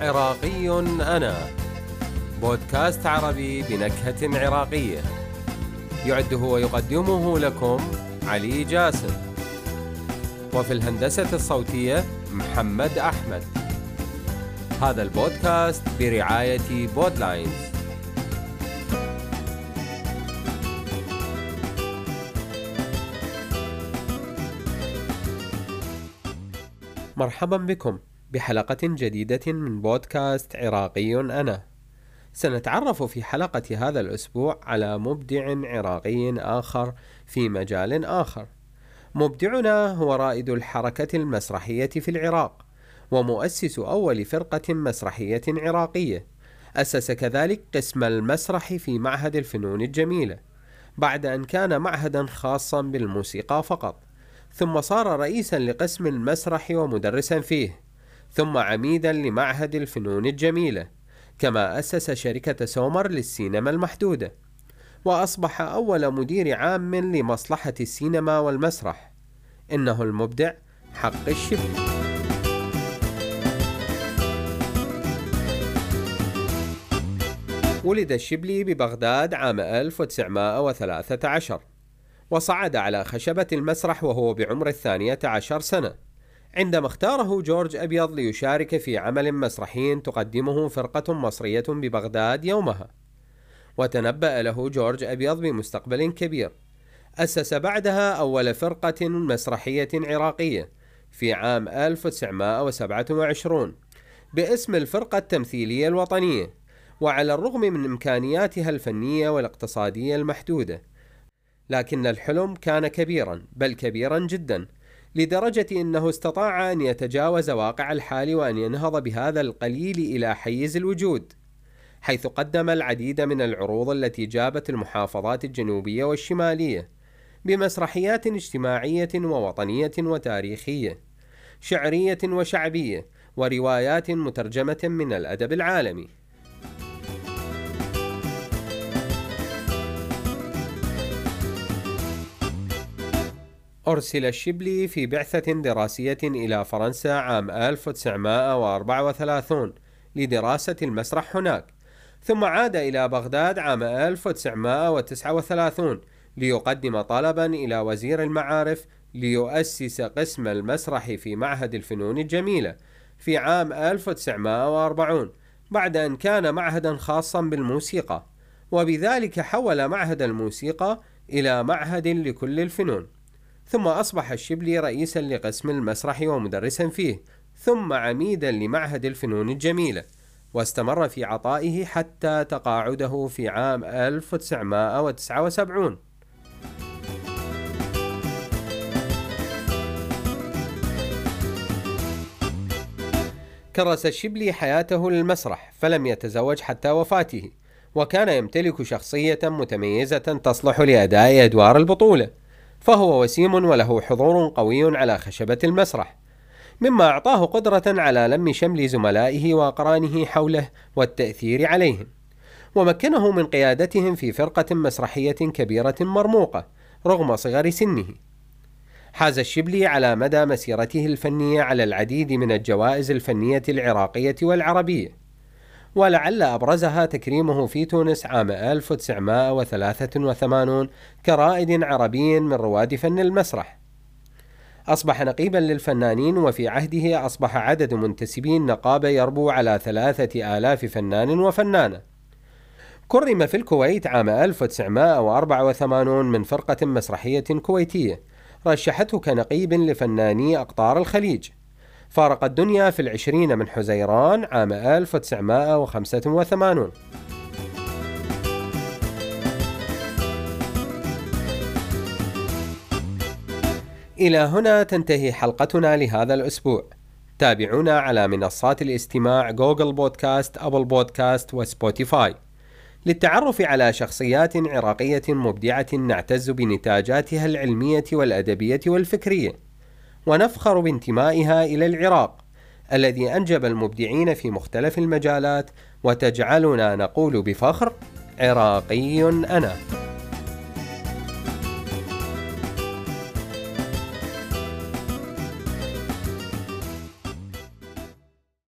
عراقي أنا. بودكاست عربي بنكهة عراقية. يعده ويقدمه لكم علي جاسم. وفي الهندسة الصوتية محمد أحمد. هذا البودكاست برعاية بودلاينز. مرحبا بكم. بحلقة جديدة من بودكاست عراقي أنا. سنتعرف في حلقة هذا الأسبوع على مبدع عراقي آخر في مجال آخر. مبدعنا هو رائد الحركة المسرحية في العراق، ومؤسس أول فرقة مسرحية عراقية. أسس كذلك قسم المسرح في معهد الفنون الجميلة، بعد أن كان معهدا خاصا بالموسيقى فقط. ثم صار رئيسا لقسم المسرح ومدرسا فيه ثم عميدا لمعهد الفنون الجميلة كما أسس شركة سومر للسينما المحدودة وأصبح أول مدير عام لمصلحة السينما والمسرح. إنه المبدع حق الشبلي ولد الشبلي ببغداد عام 1913 وصعد على خشبة المسرح وهو بعمر الثانية عشر سنة. عندما اختاره جورج أبيض ليشارك في عمل مسرحي تقدمه فرقة مصرية ببغداد يومها. وتنبأ له جورج أبيض بمستقبل كبير. أسس بعدها أول فرقة مسرحية عراقية في عام 1927 باسم الفرقة التمثيلية الوطنية وعلى الرغم من إمكانياتها الفنية والاقتصادية المحدودة. لكن الحلم كان كبيرا بل كبيرا جدا. لدرجة أنه استطاع أن يتجاوز واقع الحال وأن ينهض بهذا القليل إلى حيز الوجود حيث قدم العديد من العروض التي جابت المحافظات الجنوبية والشمالية بمسرحيات اجتماعية ووطنية وتاريخية شعرية وشعبية وروايات مترجمة من الأدب العالمي. أرسل الشبلي في بعثة دراسية إلى فرنسا عام 1934 لدراسة المسرح هناك ثم عاد إلى بغداد عام 1939 ليقدم طلبا إلى وزير المعارف ليؤسس قسم المسرح في معهد الفنون الجميلة في عام 1940 بعد أن كان معهدا خاصا بالموسيقى وبذلك حول معهد الموسيقى إلى معهد لكل الفنون. ثم أصبح الشبلي رئيسا لقسم المسرح ومدرسا فيه ثم عميدا لمعهد الفنون الجميلة واستمر في عطائه حتى تقاعده في عام 1979 كرس الشبلي حياته للمسرح فلم يتزوج حتى وفاته وكان يمتلك شخصية متميزة تصلح لأداء أدوار البطولة. فهو وسيم وله حضور قوي على خشبة المسرح مما أعطاه قدرة على لم شمل زملائه وأقرانه حوله والتأثير عليهم ومكنه من قيادتهم في فرقة مسرحية كبيرة مرموقة رغم صغر سنه. حاز الشبلي على مدى مسيرته الفنية على العديد من الجوائز الفنية العراقية والعربية ولعل أبرزها تكريمه في تونس عام 1983 كرائد عربي من رواد فن المسرح. أصبح نقيبا للفنانين وفي عهده أصبح عدد منتسبي النقابة يربو على ثلاثة آلاف فنان وفنانة. كرم في الكويت عام 1984 من فرقة مسرحية كويتية رشحته كنقيب لفناني أقطار الخليج. فارق الدنيا في العشرين من حزيران عام 1985 إلى هنا تنتهي حلقتنا لهذا الأسبوع. تابعونا على منصات الاستماع جوجل بودكاست أبل بودكاست وسبوتيفاي للتعرف على شخصيات عراقية مبدعة نعتز بنتاجاتها العلمية والأدبية والفكرية. ونفخر بانتمائها إلى العراق الذي أنجب المبدعين في مختلف المجالات وتجعلنا نقول بفخر عراقي أنا.